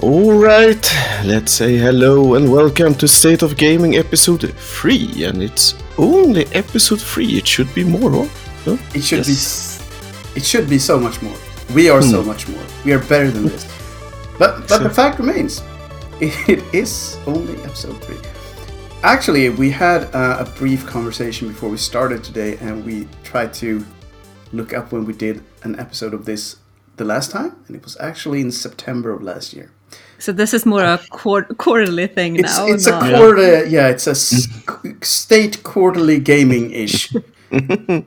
Alright, let's say hello and welcome to State of Gaming episode 3. And it's only episode 3, it should be more, huh? It should Yes. be. It should be so much more. We are so much more. We are better than this. But but the fact remains, it is only episode three. Actually, we had uh, a brief conversation before we started today, and we tried to look up when we did an episode of this the last time, and it was actually in September of last year. So this is more a quar- quarterly thing It's now. it's a quarter, yeah, it's a s- state quarterly gaming ish.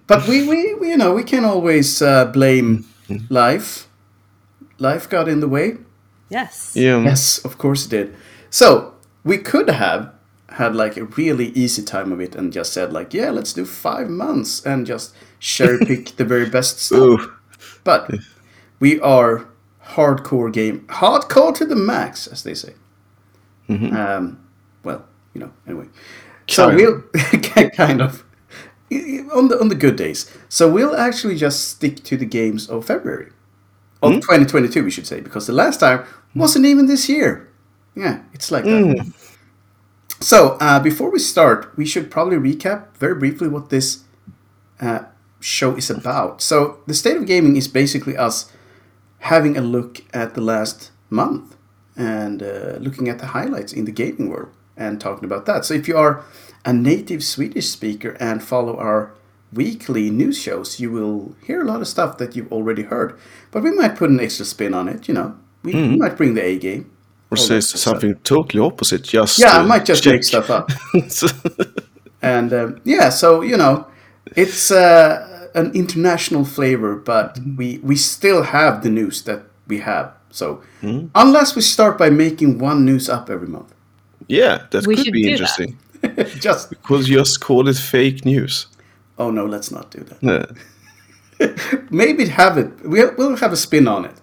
but we, we, we, you know, we can always uh, blame life. Life got in the way. Yes. Yeah. Yes, of course it did. So we could have had like a really easy time of it and just said like, yeah, let's do five months and just cherry pick the very best stuff. Ooh. But we are hardcore game, hardcore to the max, as they say. Um, well, you know, anyway. So we'll kind of on the on the good days. So we'll actually just stick to the games of February of 2022, we should say, because the last time wasn't even this year. Yeah, it's like that. So uh, before we start, we should probably recap very briefly what this uh, show is about. So the state of gaming is basically us having a look at the last month and uh, looking at the highlights in the gaming world and talking about that. So if you are a native Swedish speaker and follow our weekly news shows, you will hear a lot of stuff that you've already heard. But we might put an extra spin on it, you know. We, we might bring the A game. Or say stuff. something totally opposite, just. Yeah, I might just check. make stuff up. And um, yeah, so you know, it's uh, an international flavor, but mm-hmm. we we still have the news that we have. So mm-hmm. unless we start by making one news up every month, yeah, that We could be interesting. just Because you just call it fake news. oh no, let's not do that. Yeah. Maybe have it. We'll we'll have a spin on it.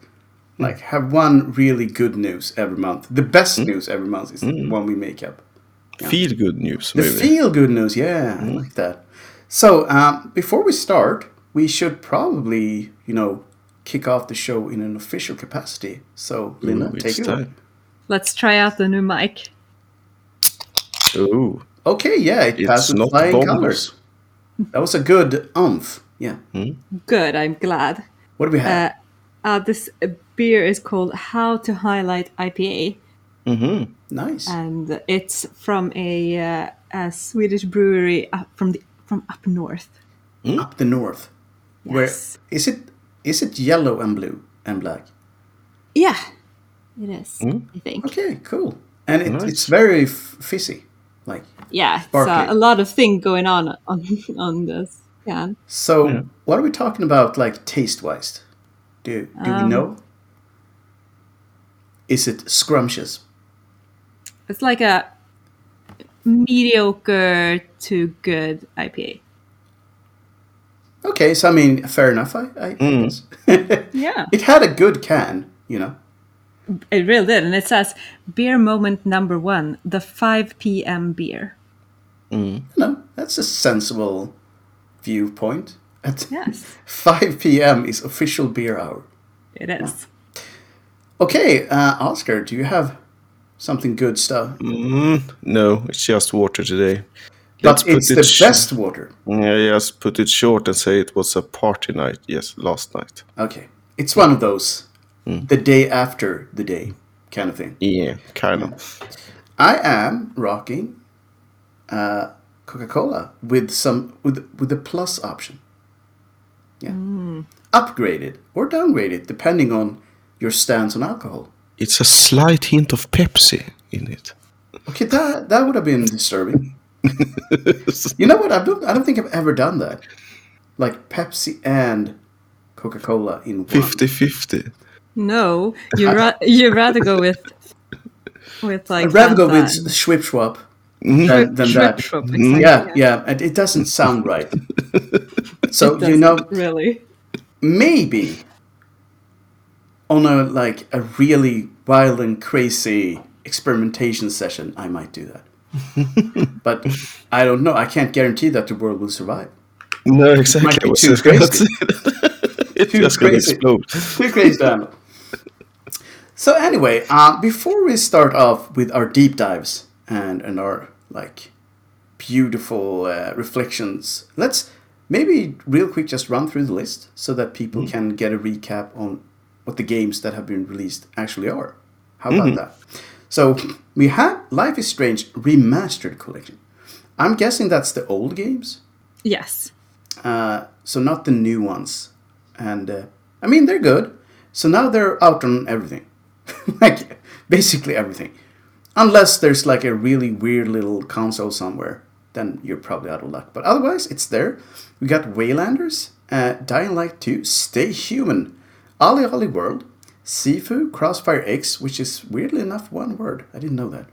Like have one really good news every month. The best mm-hmm. news every month is the one we make up. Feel good news, The feel good news, yeah, I like that. So, um, before we start, we should probably, you know, kick off the show in an official capacity. So, Linda, Ooh, take it away. Let's try out the new mic. Oh, Okay, yeah, it It's passes not flying bombs. colors. That was a good umph. Yeah. Good, I'm glad. What do we have? Uh, uh, this uh, beer is called How to Highlight IPA, mm-hmm. nice. and it's from a, uh, a Swedish brewery from the from up north. Up the north. Yes. Where is it? Is it yellow and blue and black? Yeah, it is. I think. Okay, cool. And it, Nice. it's very f- fizzy. Like Yeah, it's Sparkly. uh, a lot of thing going on on on this Yeah. so. What are we talking about? Like taste wise? Do do we Um, know? Is it scrumptious? It's like a mediocre to good IPA. Okay, so I mean, fair enough. I, I guess. Yeah, it had a good can, you know. it really did, and it says beer moment number one, the 5 p.m. beer. No, that's a sensible viewpoint. At Yes, 5 p.m. is official beer hour. it is. Okay, uh, Oscar, do you have something good stuff? Mm, no, it's just water today. Let's but it's the sh- best water. Yeah, just put it short and say it was a party night. Yes, last night. Okay, it's one of those the day after the day kind of thing. Yeah, kind of. I am rocking uh, Coca-Cola with some with with the plus option. Yeah, upgraded or downgraded depending on your stance on alcohol. It's a slight hint of Pepsi in it. Okay, that that would have been disturbing. you know what? I don't I don't think I've ever done that. Like Pepsi and Coca-Cola in one. 50-50. No, you ra- you rather go with with like I'd rather go with Fanta and Schwip Schwap Mm-hmm. than, than that. Schwip Schwap, exactly, Yeah, yeah, and it doesn't sound right. So It you know, really. maybe on a like a really wild and crazy experimentation session, I might do that. but I don't know. I can't guarantee that the world will survive. No, exactly. It Might be too crazy. it's Too just crazy. explode. Too crazy to. So anyway, uh, before we start off with our deep dives and and our like beautiful uh, reflections, let's maybe real quick just run through the list so that people can get a recap on what the games that have been released actually are. How about that? So we have Life is Strange remastered collection. I'm guessing that's the old games, Yes. uh, so not the new ones. And uh, I mean they're good. So now they're out on everything, like basically everything, unless there's like a really weird little console somewhere. Then you're probably out of luck. But otherwise, it's there. We got Waylanders, uh, Dying Light 2, Stay Human, OlliOlli World, Sifu, CrossfireX, which is weirdly enough one word. I didn't know that.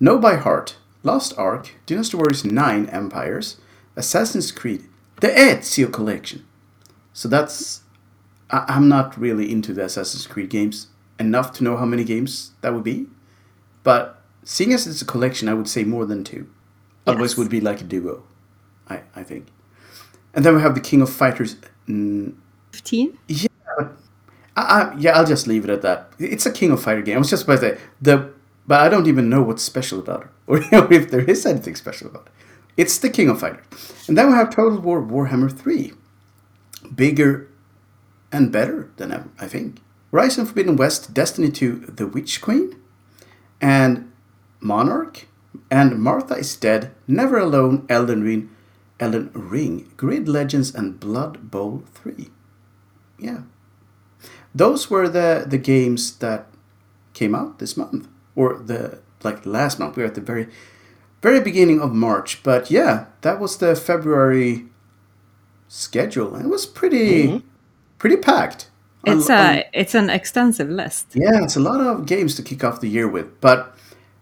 Know by Heart, Lost Ark, Dynasty Warriors 9 Empires, Assassin's Creed, the Ezio Collection. So that's. I, I'm not really into the Assassin's Creed games enough to know how many games that would be. But seeing as it's a collection, I would say more than two. Otherwise, Yes. it would be like a duo, I, I think. And then we have the King of Fighters. Mm, 15? I, I, yeah, I'll just leave it at that. It's a King of Fighter game. I was just about to say the, but I don't even know what's special about it, or know, if there is anything special about it. It's the King of Fighter, and then we have Total War Warhammer Three, bigger and better than ever, I think. Horizon Forbidden West, Destiny 2, The Witch Queen, and Monark, and Martha is Dead, Never Alone, Elden Ring, Elden Ring, Grid Legends, and Blood Bowl 3. Yeah. Those were the, the games that came out this month, or the like last month. We were at the very, very beginning of March, but yeah, that was the February schedule, and it was pretty, pretty packed. It's On- on- a it's an extensive list. yeah, it's a lot of games to kick off the year with, but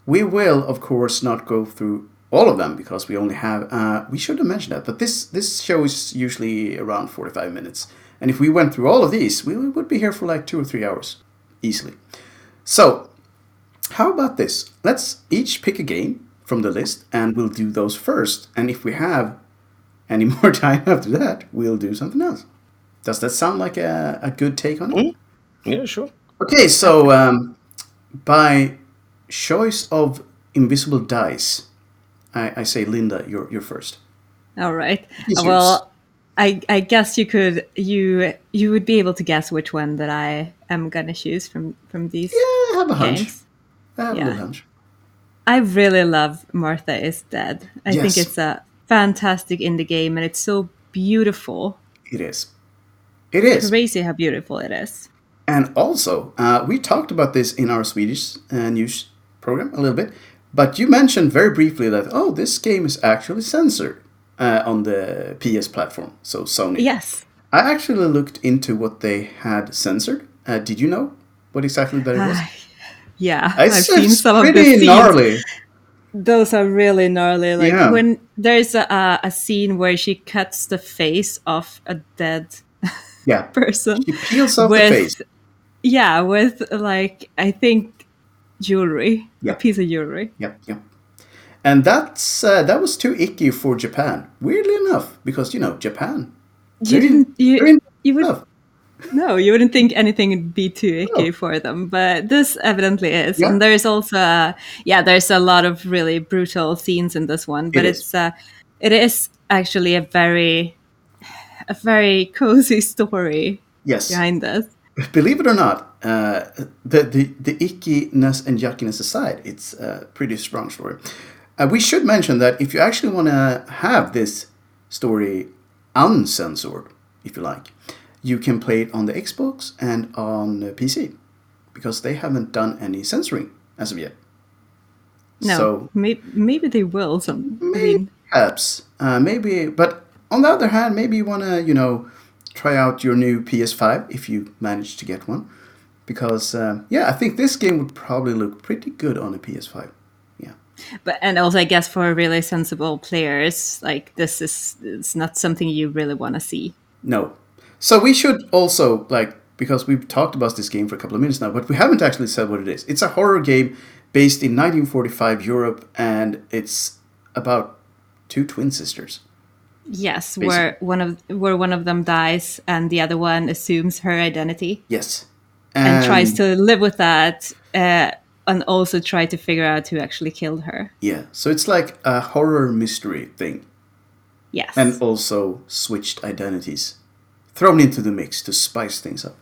we will, of course, not go through all of them because we only have. Uh, we should have mentioned that, but this this show is usually around forty five minutes, and if we went through all of these, we would be here for like two or three hours easily. So, how about this? Let's each pick a game from the list, and we'll do those first. And if we have any more time after that, we'll do something else. Does that sound like a, a good take on it? Yeah, sure. Okay, so um, by choice of invisible dice, I, I say Linda, you're you're first. All right. Well, I I guess you could you you would be able to guess which one that I am gonna choose from from these Yeah, I have a hunch. games. I have a Yeah. little hunch. I really love Martha is Dead. I think it's a fantastic indie game and it's so beautiful. It is. It is. Crazy how beautiful it is. And also, uh, we talked about this in our Swedish uh, news program a little bit, but you mentioned very briefly that oh, this game is actually censored uh, on the PS platform, so Sony. Yes. I actually looked into what they had censored. Uh, did you know what exactly that it was? Yeah, It's, I've seen some of the scenes. gnarly. Those are really gnarly. Like Yeah. when there's a, a, scene where she cuts the face off a dead Yeah, person. she peels off the with face. yeah, with like I think jewelry, Yeah. a piece of jewelry. Yep, yep. And that's uh, that was too icky for Japan. Weirdly enough, because you know Japan. You didn't. You, you would no. You wouldn't think anything would be too icky No. for them, but this evidently is. Yeah. And there's also uh, yeah, there's a lot of really brutal scenes in this one, but It is. it's uh, it is actually a very a very cozy story Yes. behind this. Believe it or not, uh, the, the the ickiness and yuckiness aside, it's a pretty strong story. Uh, we should mention that if you actually want to have this story uncensored, if you like, you can play it on the Xbox and on uh, PC because they haven't done any censoring as of yet. No, So maybe, maybe they will. Some, I mean, Perhaps. Uh, maybe, but on the other hand, maybe you want to, you know, try out your new PS5 if you manage to get one. Because, um, yeah, I think this game would probably look pretty good on a PS5. But and also I guess for really sensible players, like this is it's not something you really want to see. No. So we should also, like, because we've talked about this game for a couple of minutes now, but we haven't actually said what it is. It's a horror game based in 1945 Europe, and it's about two twin sisters. Yes, where one of where one of them dies and the other one assumes her identity. Yes. and tries to live with that, uh, and also try to figure out who actually killed her. Yeah, so it's like a horror mystery thing, Yes. and also switched identities thrown into the mix to spice things up.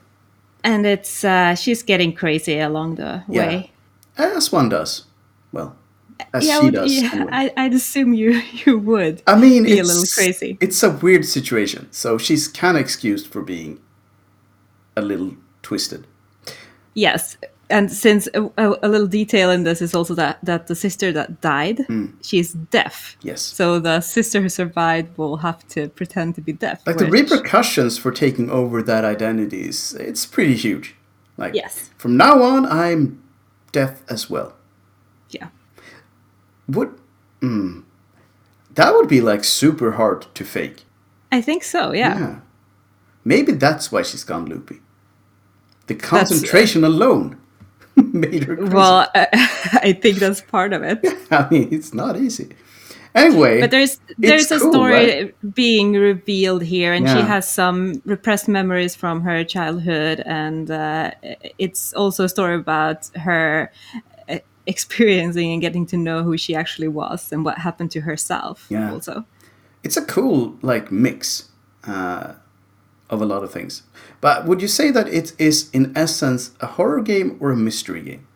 and it's uh, she's getting crazy along the Yeah. way. As one does. Well, as Yeah, she would- does. yeah, anyway. I, I'd assume you you would. I mean, be a little crazy. It's a weird situation, so she's kind of excused for being a little twisted. Yes, and since a, a, little detail in this is also that that the sister that died, she's deaf. Hmm. Yes. So the sister who survived will have to pretend to be deaf. Like the repercussions for taking over that identity is it's pretty huge. Like Yes. from now on, I'm deaf as well. Yeah. Would mm, that would be like super hard to fake? I think so. Yeah. Yeah. Maybe that's why she's gone loopy. The concentration alone made her crazy. Well, I think that's part of it. I mean, it's not easy. Anyway, But there's there's a cool, story right? being revealed here, and she has some repressed memories from her childhood, and uh, it's also a story about her uh, experiencing and getting to know who she actually was and what happened to herself. Yeah. Also, it's a cool like mix uh, of a lot of things. But would you say that it is in essence a horror game or a mystery game?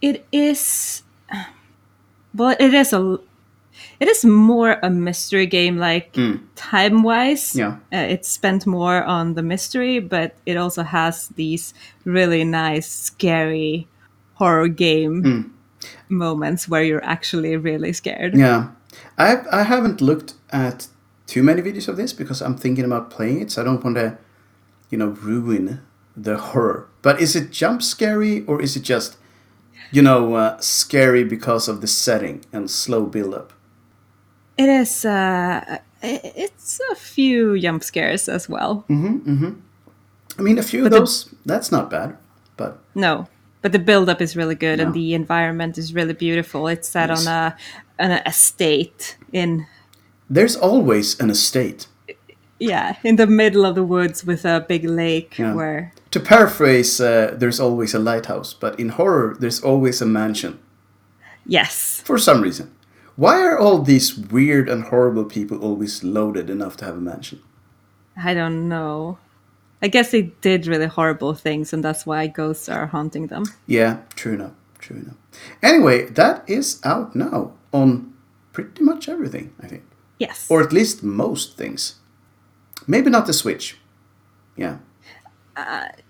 it is. Well, it is a. It is more a mystery game, like time wise. Yeah. uh, it's spent more on the mystery, but it also has these really nice, scary horror game Hmm. moments where you're actually really scared. Yeah, I I haven't looked at too many videos of this because I'm thinking about playing it, so I don't want to, you know, ruin the horror. But is it jump scary or is it just, you know, uh, scary because of the setting and slow build up? It is. Uh, it's a few jump scares as well. Mhm, mhm. I mean, a few of But the- those that's not bad, but No, but the build up is really good, and the environment is really beautiful. It's set Yes. on a an estate in there's always an estate. yeah in the middle of the woods with a big lake Yeah. where To paraphrase, uh, there's always a lighthouse, but in horror, there's always a mansion. yes For some reason. Why are all these weird and horrible people always loaded enough to have a mansion? I don't know. I guess they did really horrible things, and that's why ghosts are haunting them. Yeah, true enough. True enough. Anyway, that is out now on pretty much everything, I think. Yes. Or at least most things. Maybe not the Switch. Yeah.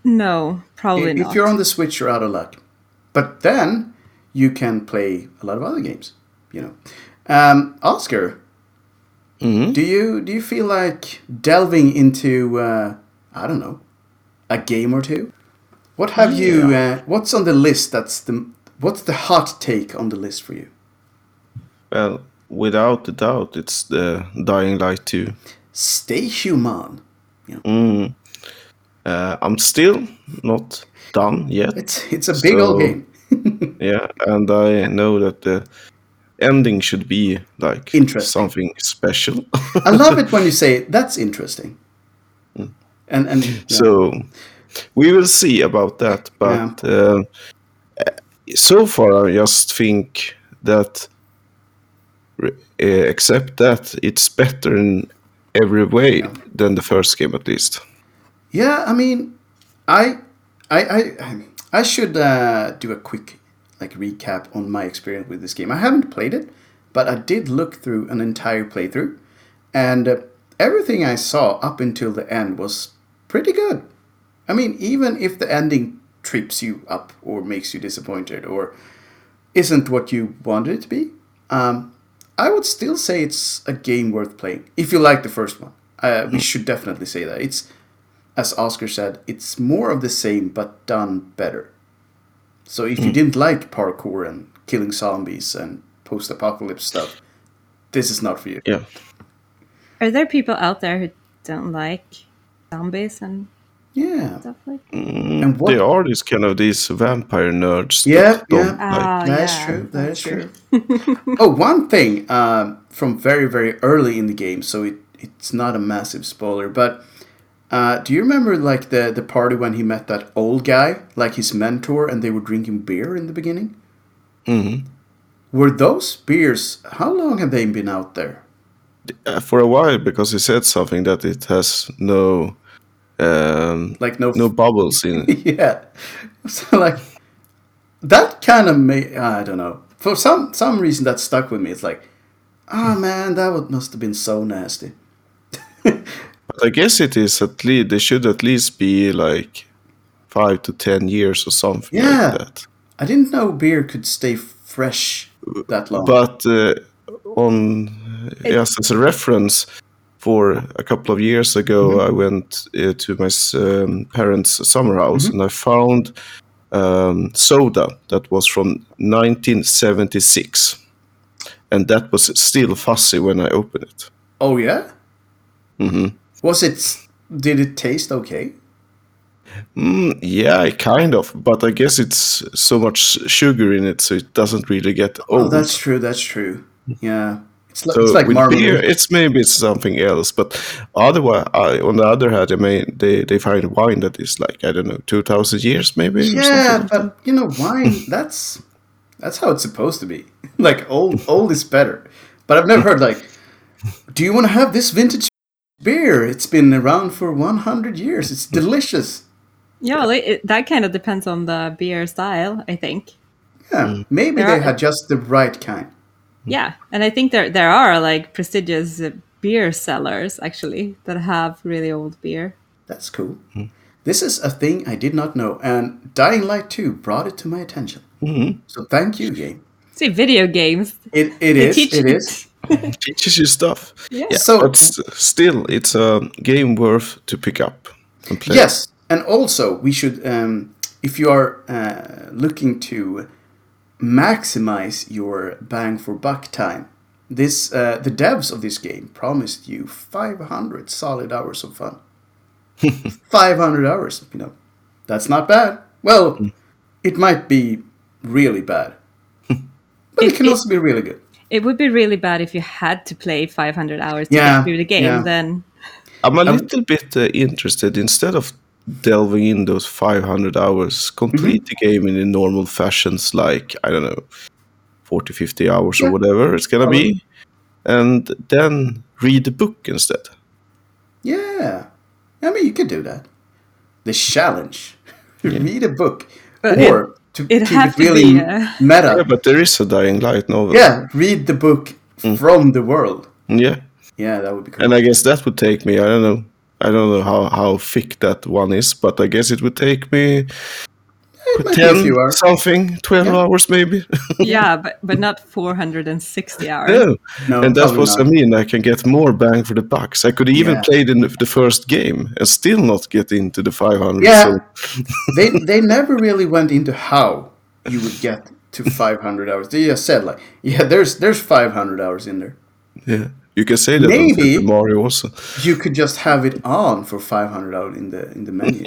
no, probably if not. If you're on the Switch, you're out of luck. But then you can play a lot of other games, you know. Um, Oscar, do you do you feel like delving into uh, I don't know a game or two? What have you? Uh, what's on the list? That's the what's the hot take on the list for you? Well, without a doubt, it's the Dying Light 2. Stay human. Uh, I'm still not done yet. It's it's a big old game. Yeah, and I know that the ending should be like Interesting. something special. I love it when you say that's interesting. And and yeah. So we will see about that. But uh, so far, I just think that, except that, it's better in every way than the first game, at least. Yeah, I mean, I, I, I, I should uh, do a quick like recap on my experience with this game. I haven't played it, but I did look through an entire playthrough, and uh, everything I saw up until the end was pretty good. I mean, even if the ending trips you up or makes you disappointed or isn't what you wanted it to be, um, I would still say it's a game worth playing if you like the first one. Uh, we should definitely say that it's as Oscar said, it's more of the same but done better. So if you didn't like parkour and killing zombies and post-apocalypse stuff, this is not for you. Yeah. Are there people out there who don't like zombies and Yeah. stuff like And what? There are these kind of these vampire nerds. that Yeah, don't yeah. like- Ah, That's yeah, true. That is true. oh, one thing um, from very very early in the game, so it it's not a massive spoiler, but Uh, do you remember like the the party when he met that old guy, like his mentor, and they were drinking beer in the beginning? Mm-hmm. Were those beers? How long have they been out there? Uh, for a while, because he said something that it has no um, Like no, no bubbles in it. yeah. So like that kind of made I don't know for some some reason that stuck with me. It's like, oh man, that would, must have been so nasty. But I guess it is at least they should at least be like five to ten years or something Yeah. like that. I didn't know beer could stay fresh that long. But uh, on yes, as a reference, for a couple of years ago, I went uh, to my um, parents' summer house and I found um, soda that was from 1976, and that was still fuzzy when I opened it. oh yeah, Mm-hmm. was it? Did it taste okay? Mm, yeah, kind of, but I guess it's so much sugar in it, so it doesn't really get old. Oh, that's true. That's true. Yeah, it's, So it's like with marmalade. beer, it's maybe it's something else. But otherwise, I, on the other hand, I mean, they they find wine that is like I don't know, two thousand years maybe. yeah, something like that. but you know, wine. That's that's how it's supposed to be. like old, old is better. But I've never heard like, do you want to have this vintage beer? It's been around for one hundred years. It's delicious. Yeah, well, it, that kind of depends on the beer style, I think. Yeah, mm. maybe There they are- had just the right kind. Yeah, and I think there there are like prestigious uh, beer sellers actually that have really old beer. That's cool. This is a thing I did not know, and Dying Light 2 brought it to my attention. So thank you, game. See, video games. It, it They is. teach It teaches you stuff. Yeah. Yeah, So- but s- still, it's a game worth to pick up and play. Yes, and also we should, um, if you are uh, looking to maximize your bang for buck time, this uh, the devs of this game promised you 500 solid hours of fun. 500 hours, you know, that's not bad. Well, it might be really bad, but it It- can it- also be really good. It would be really bad if you had to play 500 hours to Yeah, get through the game. yeah. Then I'm a little bit uh, interested. Instead of delving in those 500 hours, complete Mm-hmm. the game in the normal fashions, like I don't know, 40, 50 hours Yeah. or whatever it's gonna be, and then read the book instead. Yeah, I mean you could do that. The challenge: read a book, But or to it keep it to really be, uh, meta. Yeah, but there is a Dying Light novel. Yeah, read the book from the world. yeah. Yeah, that would be cool. And I guess that would take me. I don't know. I don't know how, how thick that one is, but I guess it would take me it might be a ten hours. something, twelve Yeah. hours maybe. yeah, but but not 460 hours. no. No, and that's probably what I mean. I can get more bang for the bucks. I could even Yeah. play the, the first game and still not get into the 500. Yeah, So, they they never really went into how you would get to 500 hours. They just said like, yeah, there's there's 500 hours in there. yeah. You can say that Maybe- Mario also. You could just have it on for 500 hours in the in the menu.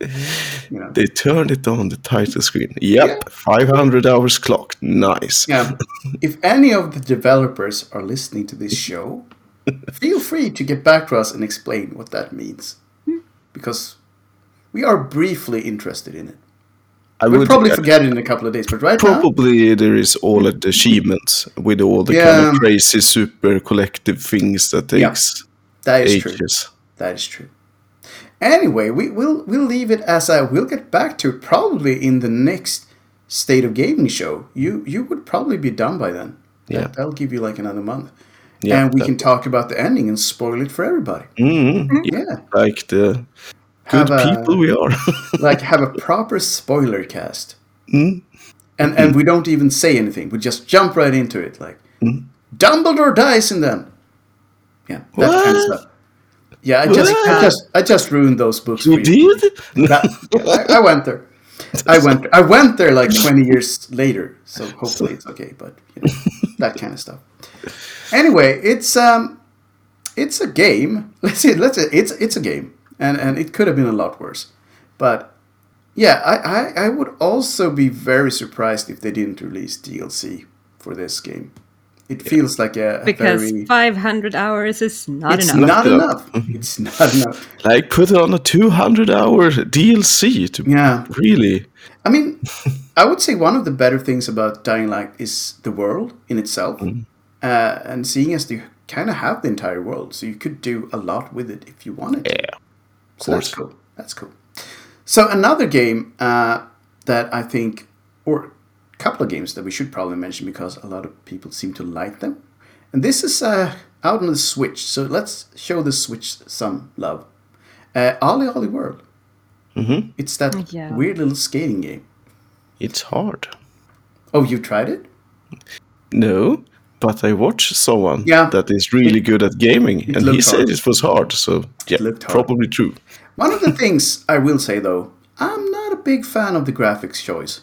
you know. They turned it on the title screen. Yep, 500 hours clocked. Nice. Yeah. if any of the developers are listening to this show, feel free to get back to us and explain what that means. Hmm. Because we are briefly interested in it. I We'll would probably uh, forget it in a couple of days, but right now, Probably there is all the achievements with all the kind of crazy super collective things that Yeah. takes that is true. ages. That is true. Anyway, we will we'll leave it as I will get back to it probably in the next state of gaming show. You you would probably be done by then. That- Yeah. that'll give you like another month, Yeah, and we that- can talk about the ending and spoil it for everybody. Mhm. Yeah, Like the good Have a- people we are. like have a proper spoiler cast, Mm. and and we don't even say anything. We just jump right into it. Like Mm. Dumbledore dies in them. Yeah, that kind of stuff. Yeah, I just I just I just ruined those books. you did? That, I, I went there. I went. I went there like twenty years later, so hopefully it's okay. But you know, that kind of stuff. Anyway, it's um, it's a game. Let's see. Let's it's it's a game, and and it could have been a lot worse. But yeah, I I, I would also be very surprised if they didn't release DLC for this game. It feels like a, a because very. 500 hours is not enough. It's enough. not enough. enough. It's not enough. Like put it on a 200 hour DLC to Yeah. really. I mean, I would say one of the better things about Dying Light is the world in itself, uh, and seeing as you kind of have the entire world, so you could do a lot with it if you wanted. Yeah. So that's cool. That's cool. So another game uh, that I think, or a couple of games that we should probably mention because a lot of people seem to like them, and this is uh, out on the Switch. So let's show the Switch some love. Uh, OlliOlli World. hmm It's that Yeah. weird little skating game. It's hard. Oh, you tried it? No, but I watched someone Yeah. that is really good at gaming, and he looked said it was hard. So yeah, hard. probably true. One of the things I will say though, I'm not a big fan of the graphics choice.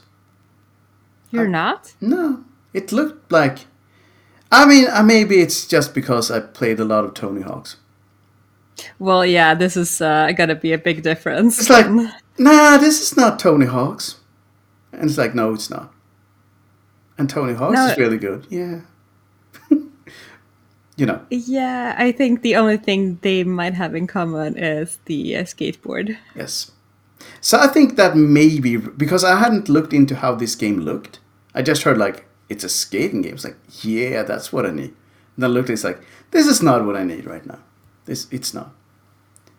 You're not? No, it looked like. I mean, uh, maybe it's just because I played a lot of Tony Hawk's. Well, yeah, this is uh, gonna be a big difference. It's like, nah, this is not Tony Hawk's. And it's like, no, it's not. And Tony Hawk's No. is really good. Yeah. You know, yeah, I think the only thing they might have in common is the uh, skateboard. yes. So I think that maybe because I hadn't looked into how this game looked, I just heard like it's a skating game. It's like, yeah, that's what I need. And then I looked, it's like, this is not what I need right now. This it's not.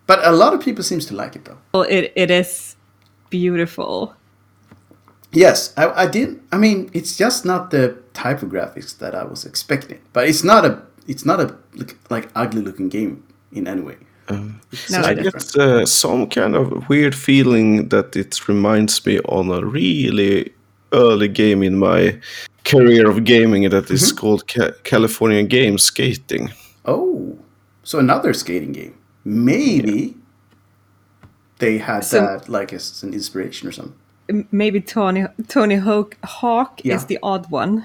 But a lot of people seems to like it though. Well, it, it is beautiful. Yes, I, I did. I mean, it's just not the type of graphics that I was expecting. But it's not a it's not a look, like ugly looking game in any way. It's No, I get uh, some kind of weird feeling that it reminds me on a really early game in my career of gaming that is Mm-hmm. called Ca- California Game Skating. Oh, so another skating game. Maybe they had So- that like as an inspiration or something. Maybe Tony Tony Hawk, Hawk Yeah. is the odd one.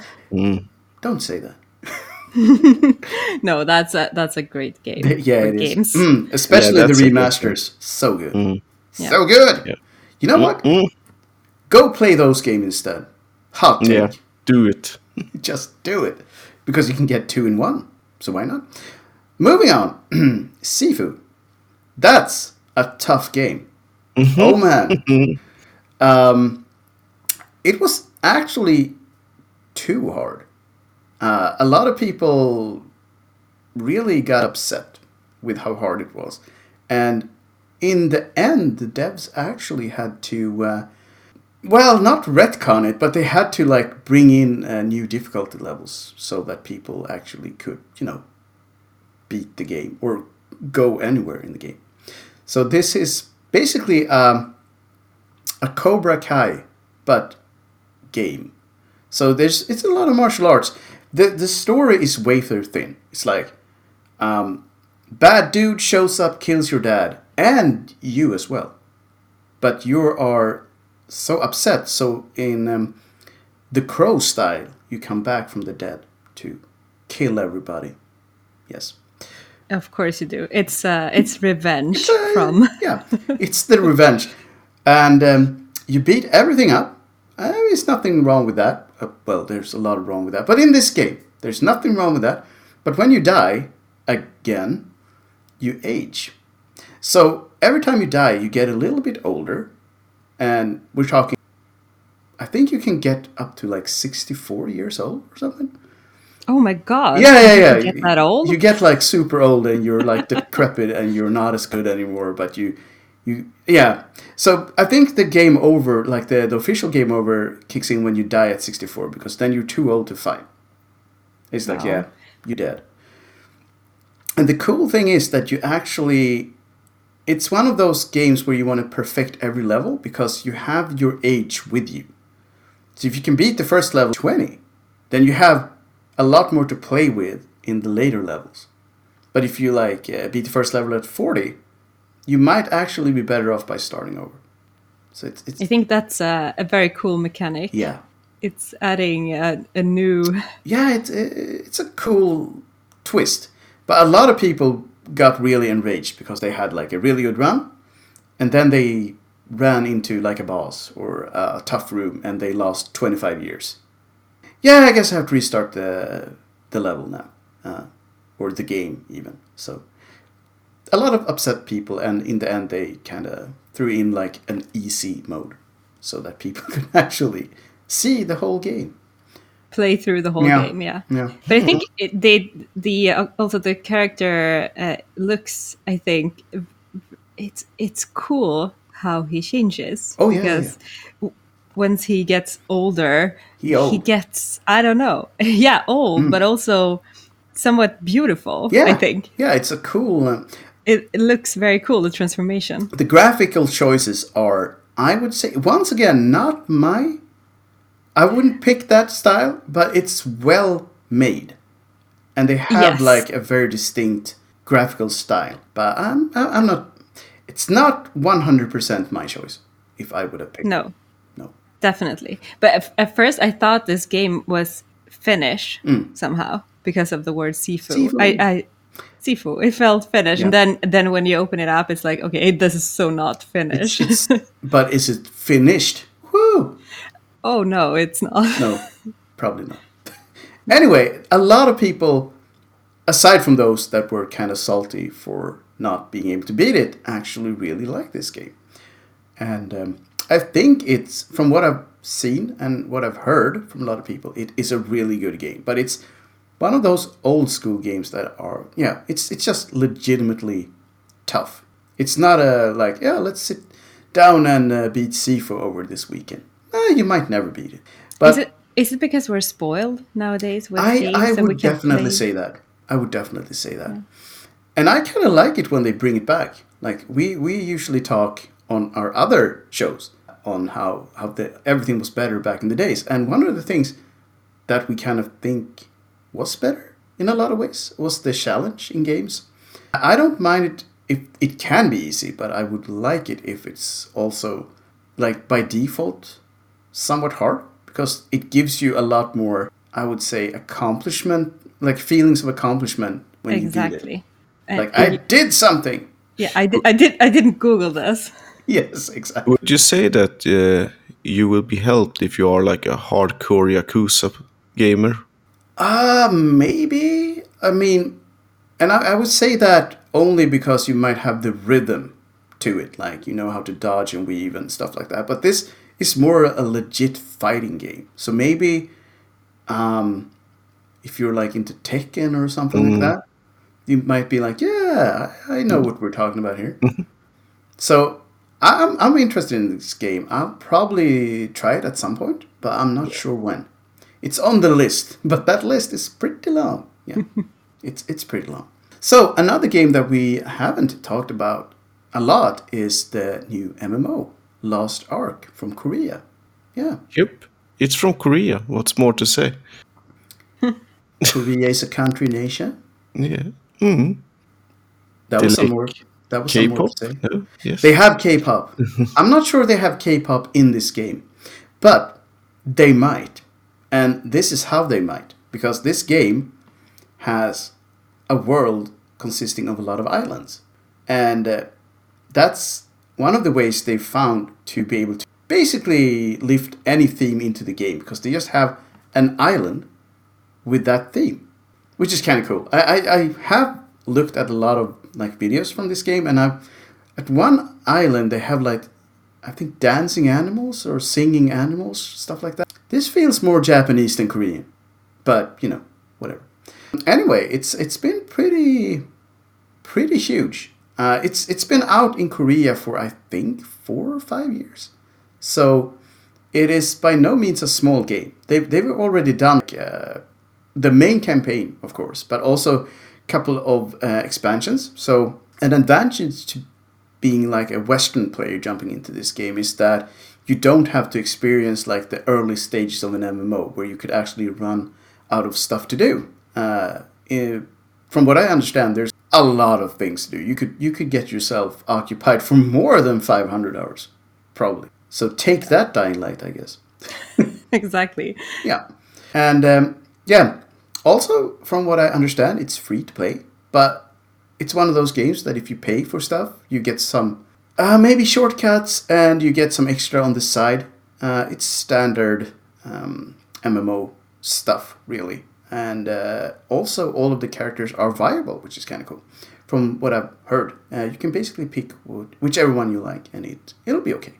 Don't say that. No, that's a that's a great game. yeah, for it is. games. Mm, especially Yeah, the that's a good remasters. So good. Yeah. So good. Yeah. You know what? Mm, Go play those games instead. Hot take. yeah, do it. Just do it. Because you can get two in one. So why not? Moving on. Sifu. That's a tough game. Oh man. um, it was actually too hard. Uh, a lot of people really got upset with how hard it was. And in the end, the devs actually had to. Uh, well, not retcon it, but they had to like bring in uh, new difficulty levels so that people actually could, you know, beat the game or go anywhere in the game. So this is basically um, a Cobra Kai, but game. So there's it's a lot of martial arts. The the story is wafer thin. It's like um, bad dude shows up, kills your dad and you as well, but you are so upset. So in um, the crow style, you come back from the dead to kill everybody. Yes. Of course you do. It's uh, it's revenge Uh, from. yeah, it's the revenge, and um, you beat everything up. Uh, there's nothing wrong with that. Uh, well, there's a lot wrong with that, but in this game, there's nothing wrong with that. But when you die again, you age. So every time you die, you get a little bit older, and we're talking. I think you can get up to like 64 years old or something. Oh my god! Yeah, yeah, yeah. You get that old? You get like super old and you're like decrepit and you're not as good anymore. But you, you, yeah. So I think the game over, like the, the official game over, kicks in when you die at 64 because then you're too old to fight. It's like, Wow. yeah, you're dead. And the cool thing is that you actually, it's one of those games where you want to perfect every level because you have your age with you. So if you can beat the first level 20, then you have a lot more to play with in the later levels. But if you like uh, beat the first level at 40, you might actually be better off by starting over. So it's, it's I think that's a, a very cool mechanic. yeah. It's adding a, a new. Yeah, it's it's a cool twist. But a lot of people got really enraged because they had like a really good run and then they ran into like a boss or a tough room and they lost 25 years. Yeah, I guess I have to restart the the level now, uh, or the game even. So a lot of upset people, and in the end, they kind of threw in like an easy mode, so that people could actually see the whole game. Play through the whole Yeah. game, yeah. Yeah. But I think it, they the uh, also the character uh, looks. I think it's it's cool how he changes. Oh, yeah, because w- once he gets older, He old. gets I don't know, yeah, old, but also somewhat beautiful. Yeah, I think Yeah, it's a cool. Um, it, it looks very cool. The transformation. the graphical choices are, I would say, once again, not my. I wouldn't pick that style, but it's well made, and they have Yes. like a very distinct graphical style. But I'm, I'm not. It's not one hundred percent my choice. If I would have picked, No, no, definitely. But at, at first, I thought this game was Finnish Mm. somehow because of the word seafood. Sifu. I, I Sifu. It felt Finnish, and then then when you open it up, it's like, okay, this is so not Finnish. it's, it's but is it finished? Woo! oh no, it's not. No, probably not. Anyway, a lot of people, aside from those that were kind of salty for not being able to beat it, actually really like this game. And um, I think it's, from what I've seen and what I've heard from a lot of people, it is a really good game. But it's one of those old school games that are, yeah, it's, it's just legitimately tough. It's not a, like, yeah, let's sit down and uh, beat Sifu over this weekend. Eh, you might never beat it. But is it is it because we're spoiled nowadays with I, games I we would definitely play? say that. I would definitely say that. And I kind of like it when they bring it back. Like we we usually talk on our other shows on how how the everything was better back in the days. And one of the things that we kind of think was better in a lot of ways was the challenge in games. I don't mind it if it can be easy, but I would like it if it's also like by default somewhat hard because it gives you a lot more I would say accomplishment like feelings of accomplishment when you beat exactly. it. And Like I did something. yeah, I did. I did. I didn't Google this. Yes, exactly. Would you say that uh, you will be helped if you are like a hardcore Yakuza gamer? Uh maybe. I mean and I, I would say that only because you might have the rhythm to it, like you know how to dodge and weave and stuff like that. But this is more a legit fighting game. So maybe um if you're like into Tekken or something like that, you might be like, yeah, I, I know what we're talking about here. so I'm, I'm interested in this game. I'll probably try it at some point, but I'm not sure when. It's on the list, but that list is pretty long. Yeah, it's it's pretty long. So another game that we haven't talked about a lot is the new MMO, Lost Ark from Korea. Yeah, Yep. It's from Korea. What's more to say? Korea is a country nation. Yeah. Mm-hmm. That They was some like more. That was some more K-pop? to say. No? Yes. They have K-pop. I'm not sure they have K-pop in this game, but they might, and this is how they might because this game has a world consisting of a lot of islands, and uh, that's one of the ways they found to be able to basically lift any theme into the game because they just have an island with that theme, which is kind of cool. I, I, I have looked at a lot of like videos from this game, and I've at one island they have like I think dancing animals or singing animals, stuff like that. This feels more Japanese than Korean, but you know, whatever. Anyway, it's it's been pretty pretty huge. Uh, it's it's been out in Korea for I think four or five years, so it is by no means a small game. They've they've already done uh, the main campaign, of course, but also a couple of uh, expansions. So an advantage to being like a Western player jumping into this game is that you don't have to experience like the early stages of an MMO where you could actually run out of stuff to do. Uh, eh, from what I understand, there's a lot of things to do. You could you could get yourself occupied for more than 500 hours, probably. So take that, Dying Light, I guess. exactly. Yeah, and um, yeah. Also, from what I understand, it's free to play, but it's one of those games that if you pay for stuff, you get some uh, maybe shortcuts and you get some extra on the side. Uh, it's standard um, MMO stuff, really. and uh, also all of the characters are viable, which is kind of cool. From what I've heard, uh, you can basically pick whichever one you like, and it it'll be okay.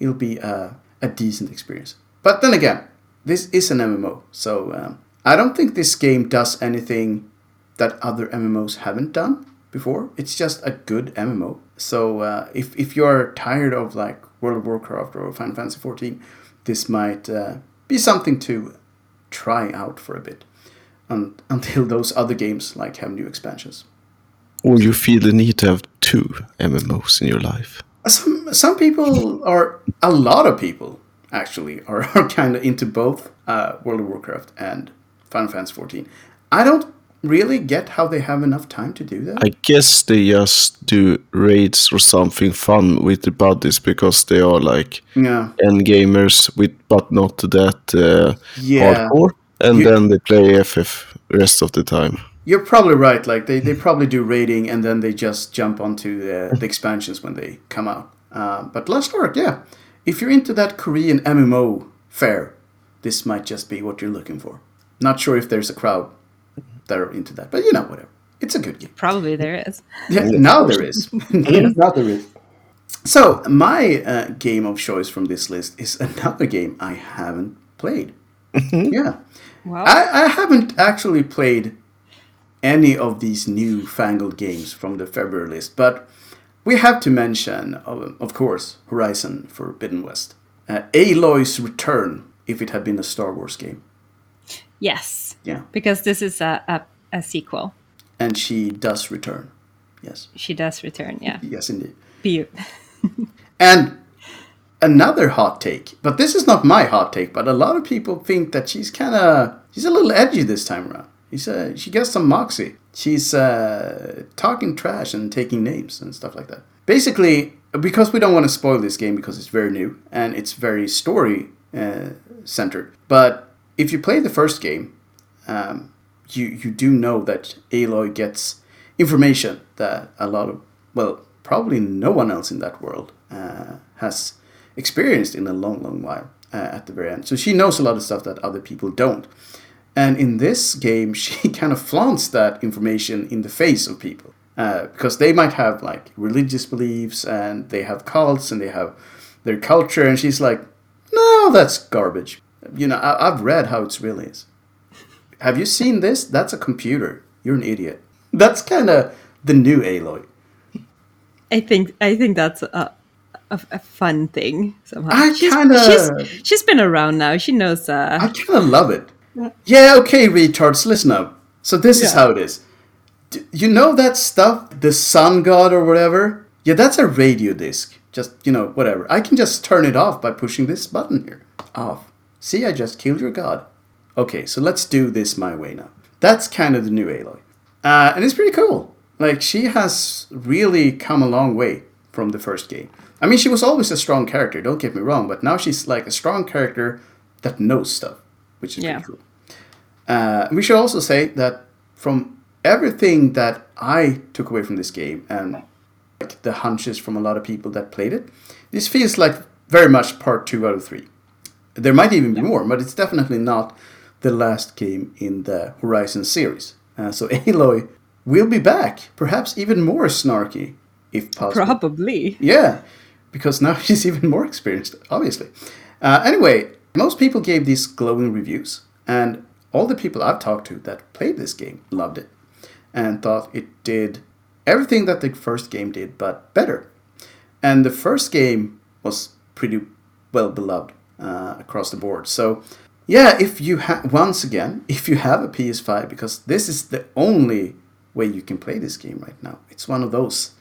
It'll be uh, a decent experience. But then again, this is an MMO, so um, I don't think this game does anything that other MMOs haven't done before. It's just a good MMO. So uh, if if you're tired of like World of Warcraft or Final Fantasy 14, this might uh, be something to try out for a bit un- until those other games like have new expansions. Or you feel the need to have two MMOs in your life. Some some people are a lot of people actually are, are kind of into both uh, World of Warcraft and Final Fantasy 14. I don't really get how they have enough time to do that. I guess they just do raids or something fun with the buddies because they are like yeah. end gamers with but not that uh, yeah. hardcore, and you, then they play FF rest of the time. You're probably right. Like they, they probably do raiding and then they just jump onto the, the expansions when they come out. Uh, but Lost Ark, yeah, if you're into that Korean MMO fare, this might just be what you're looking for. Not sure if there's a crowd that are into that. But you know, whatever. It's a good game. Probably there is. Yeah, now there is. now there is. So my uh, game of choice from this list is another game I haven't played. Mm-hmm. yeah. Wow. I, I haven't actually played any of these new fangled games from the February list, but we have to mention, of, of course, Horizon Forbidden West. Uh, Aloy's Return, if it had been a Star Wars game. Yes. Yeah. Because this is a, a, a sequel. And she does return. Yes. She does return, yeah. Yes, indeed. Be- and another hot take, but this is not my hot take, but a lot of people think that she's kind of she's a little edgy this time around. He's uh, she gets some moxie. She's uh, talking trash and taking names and stuff like that. Basically, because we don't want to spoil this game because it's very new and it's very story uh, centered. But if you play the first game, um, you you do know that Aloy gets information that a lot of well probably no one else in that world uh, has experienced in a long long while uh, at the very end. So she knows a lot of stuff that other people don't. And in this game, she kind of flaunts that information in the face of people. Uh, because they might have like religious beliefs and they have cults and they have their culture, and she's like, no, that's garbage. You know, I- I've read how it's really is. Have you seen this? That's a computer. You're an idiot. That's kind of the new Aloy. I think I think that's a, a, a fun thing somehow. I kinda- she's she's been around now. She knows. Uh, I kind of love it. Yeah, okay, retards, listen up. So this is how it is. D- you know that stuff, the sun god or whatever? Yeah, that's a radio disc. Just, you know, whatever. I can just turn it off by pushing this button here. Off. See, I just killed your god. Okay, so let's do this my way now. That's kind of the new Aloy. Uh, and it's pretty cool. Like, she has really come a long way from the first game. I mean, she was always a strong character, don't get me wrong, but now she's like a strong character that knows stuff, which is Yeah. pretty cool. Uh, we should also say that from everything that I took away from this game and like the hunches from a lot of people that played it, this feels like very much part two out of three. There might even be more, but it's definitely not the last game in the Horizon series. Uh, so Aloy will be back, perhaps even more snarky, if possible. probably. Yeah, because now she's even more experienced, obviously. Uh, anyway, most people gave these glowing reviews, and all the people I've talked to that played this game loved it and thought it did everything that the first game did, but better. And the first game was pretty well beloved uh, across the board. So, yeah, if you have once again, if you have a PS5, because this is the only way you can play this game right now. It's one of those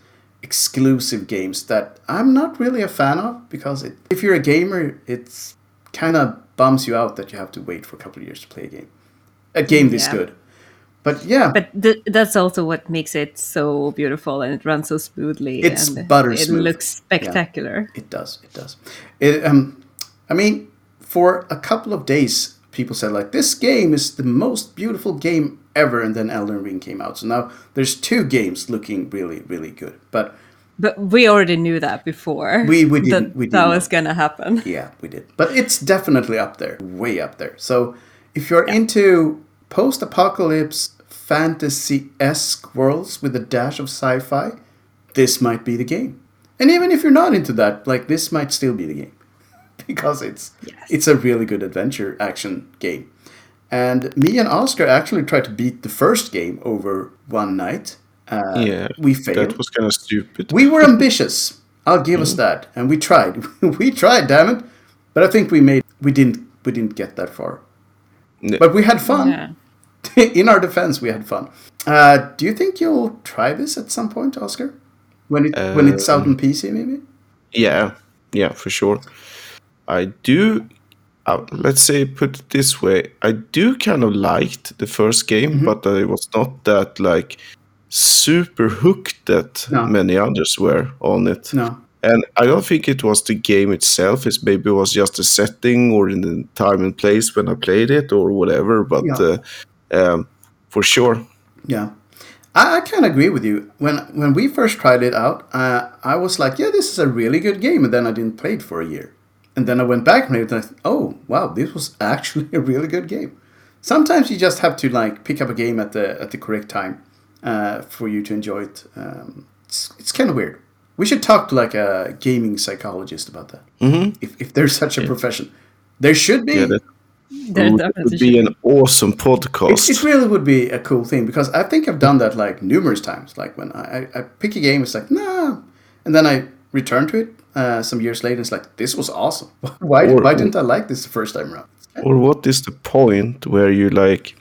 exclusive games that I'm not really a fan of because it, if you're a gamer, it's kind of bums you out that you have to wait for a couple of years to play a game. A game this Yeah. good. But yeah, But th- that's also what makes it so beautiful and it runs so smoothly. It's and butter It looks spectacular. It does. It does. It, um, I mean, for a couple of days, people said like this game is the most beautiful game ever, and then Elden Ring came out. So now there's two games looking really, really good. But But we already knew that before. We- we didn't- we that didn't was gonna happen. yeah, we did. But it's definitely up there, way up there. So if you're into post-apocalypse fantasy-esque worlds with a dash of sci-fi, this might be the game. And even if you're not into that, like this might still be the game because it's Yes. it's a really good adventure action game. And me and Oscar actually tried to beat the first game over one night. Uh, yeah, we failed. That was kind of stupid. We were ambitious. I'll give us that, and we tried. we tried, damn it! But I think we made we didn't we didn't get that far. No. But we had fun. Yeah. In our defense, we had fun. Uh, do you think you'll try this at some point, Oscar? When it when it's out on PC, maybe? Yeah, yeah, for sure. I do. Uh, let's say, put it this way: I do kind of liked the first game, Mm-hmm. but I was not that like super hooked that No. many others were on it. No. And I don't think it was the game itself. It's maybe was just the setting or in the time and place when I played it or whatever. But Yeah. uh, um, for sure, Yeah, I, I kind of agree with you. When when we first tried it out, uh, I was like, "Yeah, this is a really good game," and then I didn't play it for a year, and then I went back and played it. And I thought, "Oh, wow, this was actually a really good game." Sometimes you just have to like pick up a game at the at the correct time uh, for you to enjoy it. Um, it's it's kind of weird. We should talk to like a gaming psychologist about that. Mm-hmm. If if there's such a profession, there should be. yeah, that There would, definitely be an awesome podcast. It, it really would be a cool thing because I think I've done that like numerous times. Like when I, I, I pick a game, it's like nah, and then I return to it uh, some years later. It's like this was awesome. why Or- why didn't I like this the first time around? Or what is the point where you like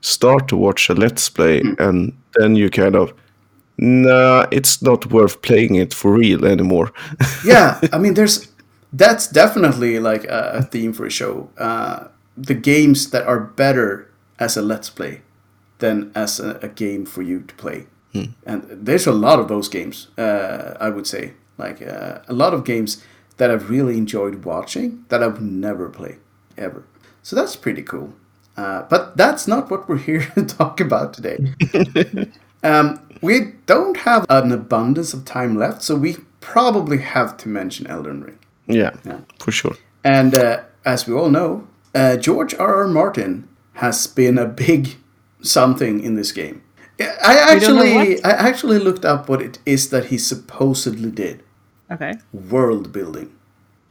start to watch a let's play Hmm. and then you kind of nah, it's not worth playing it for real anymore. yeah, I mean, there's that's definitely like a, a theme for a show. Uh, the games that are better as a let's play than as a, a game for you to play, and there's a lot of those games. Uh, I would say like uh, a lot of games that I've really enjoyed watching that I would never play ever. So that's pretty cool. Uh, but that's not what we're here to talk about today. Um, we don't have an abundance of time left, so we probably have to mention Elden Ring. yeah, Yeah. for sure. And uh, as we all know, uh, George R. R. Martin has been a big something in this game. I We don't know actually. I actually looked up what it is that he supposedly did: Okay. world building.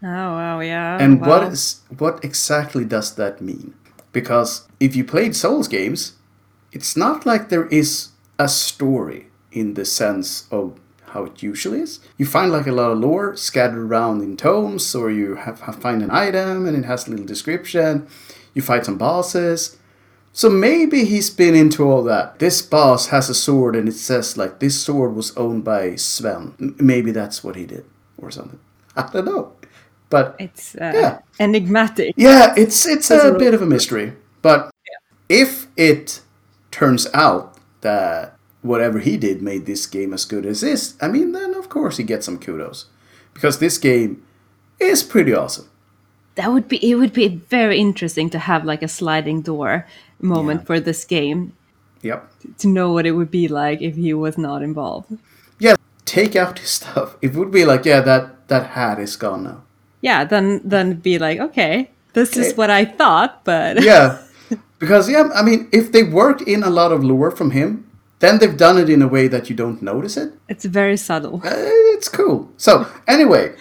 Oh wow, yeah. And wow. what is what exactly does that mean? Because if you played Souls games, it's not like there is a story in the sense of how it usually is. You find like a lot of lore scattered around in tomes, or you have, have find an item and it has a little description. You fight some bosses. So maybe he's been into all that. This boss has a sword and it says like this sword was owned by Sven. M- Maybe that's what he did or something. I don't know. But It's uh, Yeah. enigmatic. yeah, it's it's That's a a- bit of a mystery. But if it turns out that whatever he did made this game as good as this, I mean, then of course he gets some kudos because this game is pretty awesome. That would be. It would be very interesting to have like a sliding door moment Yeah. for this game Yep. to know what it would be like if he was not involved. Yeah, take out his stuff. It would be like, yeah, that that hat is gone now. Yeah, then then be like, okay, this Okay. is what I thought, but Yeah, because yeah, I mean, if they worked in a lot of lore from him, then they've done it in a way that you don't notice it. it's very subtle. Uh, it's cool. So, anyway,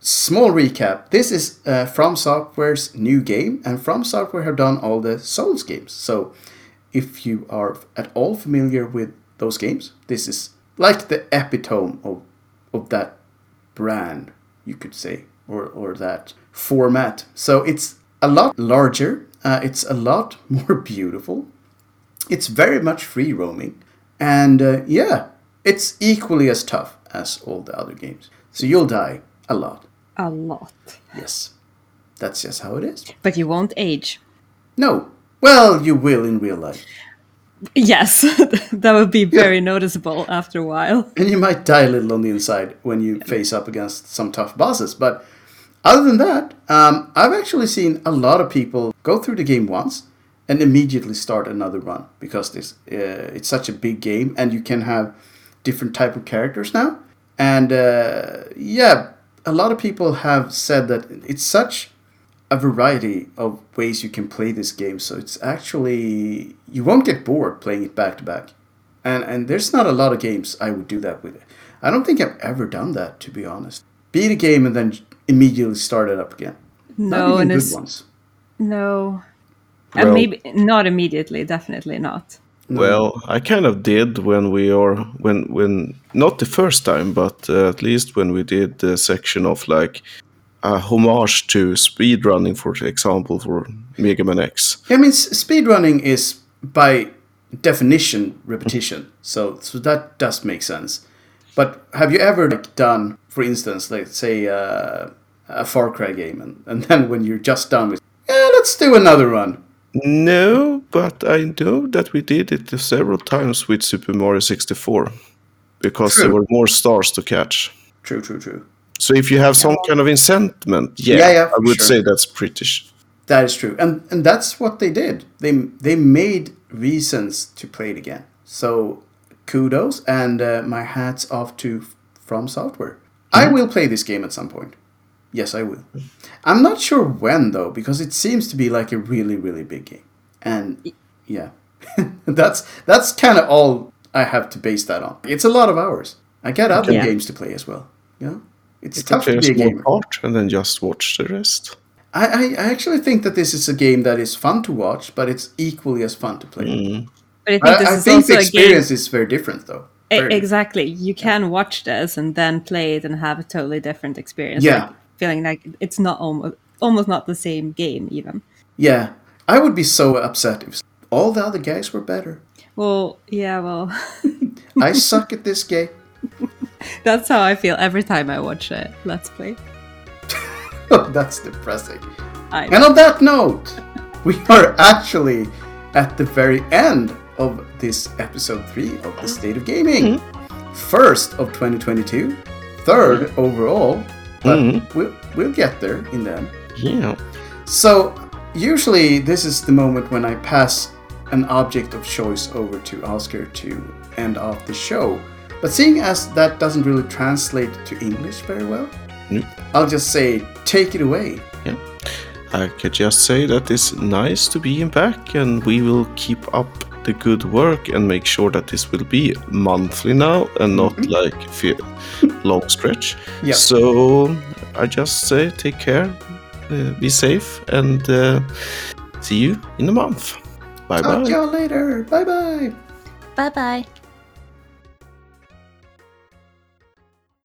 small recap. This is uh, From Software's new game, and From Software have done all the Souls games. So, if you are at all familiar with those games, this is like the epitome of, of that brand, you could say, or, or that format. So, it's a lot larger, uh, it's a lot more beautiful, it's very much free roaming, and uh, yeah, it's equally as tough as all the other games. So you'll die a lot. A lot. Yes, that's just how it is. But you won't age. No, well, you will in real life, Yes, that would be very noticeable after a while. and you might die a little on the inside when you face up against some tough bosses. But other than that, um, I've actually seen a lot of people go through the game once and immediately start another run because this uh, it's such a big game and you can have different type of characters now and uh, yeah a lot of people have said that it's such a variety of ways you can play this game. So it's actually you won't get bored playing it back to back. And and there's not a lot of games I would do that with. I don't think I've ever done that to be honest. Beat a game and then immediately start it up again. No, not and even it's good ones. no, Well- and maybe not immediately. Definitely not. Well, I kind of did when we are when when not the first time, but uh, at least when we did the section of like a homage to speedrunning, for example, for Mega Man X. Yeah, I mean, s- speedrunning is by definition repetition, so so that does make sense. But have you ever like, done, for instance, like say uh, a Far Cry game, and, and then when you're just done with, yeah, let's do another run. No, but I know that we did it several times with Super Mario 64 because there were more stars to catch. True, true, true. So if you have some kind of incentment, yeah, Yeah, yeah, I would sure. say that's British. That is true, and and that's what they did. They they made reasons to play it again. So kudos and uh, my hats off to From Software. I will play this game at some point. Yes, I will. I'm not sure when though, because it seems to be like a really really big game, and yeah, that's that's kind of all I have to base that on. It's a lot of hours. I get other Yeah. games to play as well. You know, it's You tough to a be a small gamer. part and then just watch the rest. I, I, I actually think that this is a game that is fun to watch, but it's equally as fun to play. Mm. But I think I, this I is think also the a game. experience is very different, though. Very- Exactly. You can watch this and then play it and have a totally different experience. Yeah. Like, feeling like it's not almost almost not the same game even. Yeah, I would be so upset if all the other guys were better. Well, yeah, well, I suck at this game. that's how I feel every time I watch it. Let's Play. Oh, that's depressing. I And on that note, we are actually at the very end of this episode three of the State of Gaming. Mm-hmm. First of 2022, 3rd mm-hmm. overall, but mm-hmm. we'll, we'll get there in the end. Yeah. So, usually, this is the moment when I pass an object of choice over to Oscar to end off the show. But seeing as that doesn't really translate to English very well, Nope. I'll just say, take it away. Yeah. I could just say that it's nice to be back and we will keep up the good work and make sure that this will be monthly now and not like fe- long stretch. Yeah. So I just say take care, uh, be safe, and uh, see you in a month. Bye Talk to y'all later. Bye bye. Bye bye.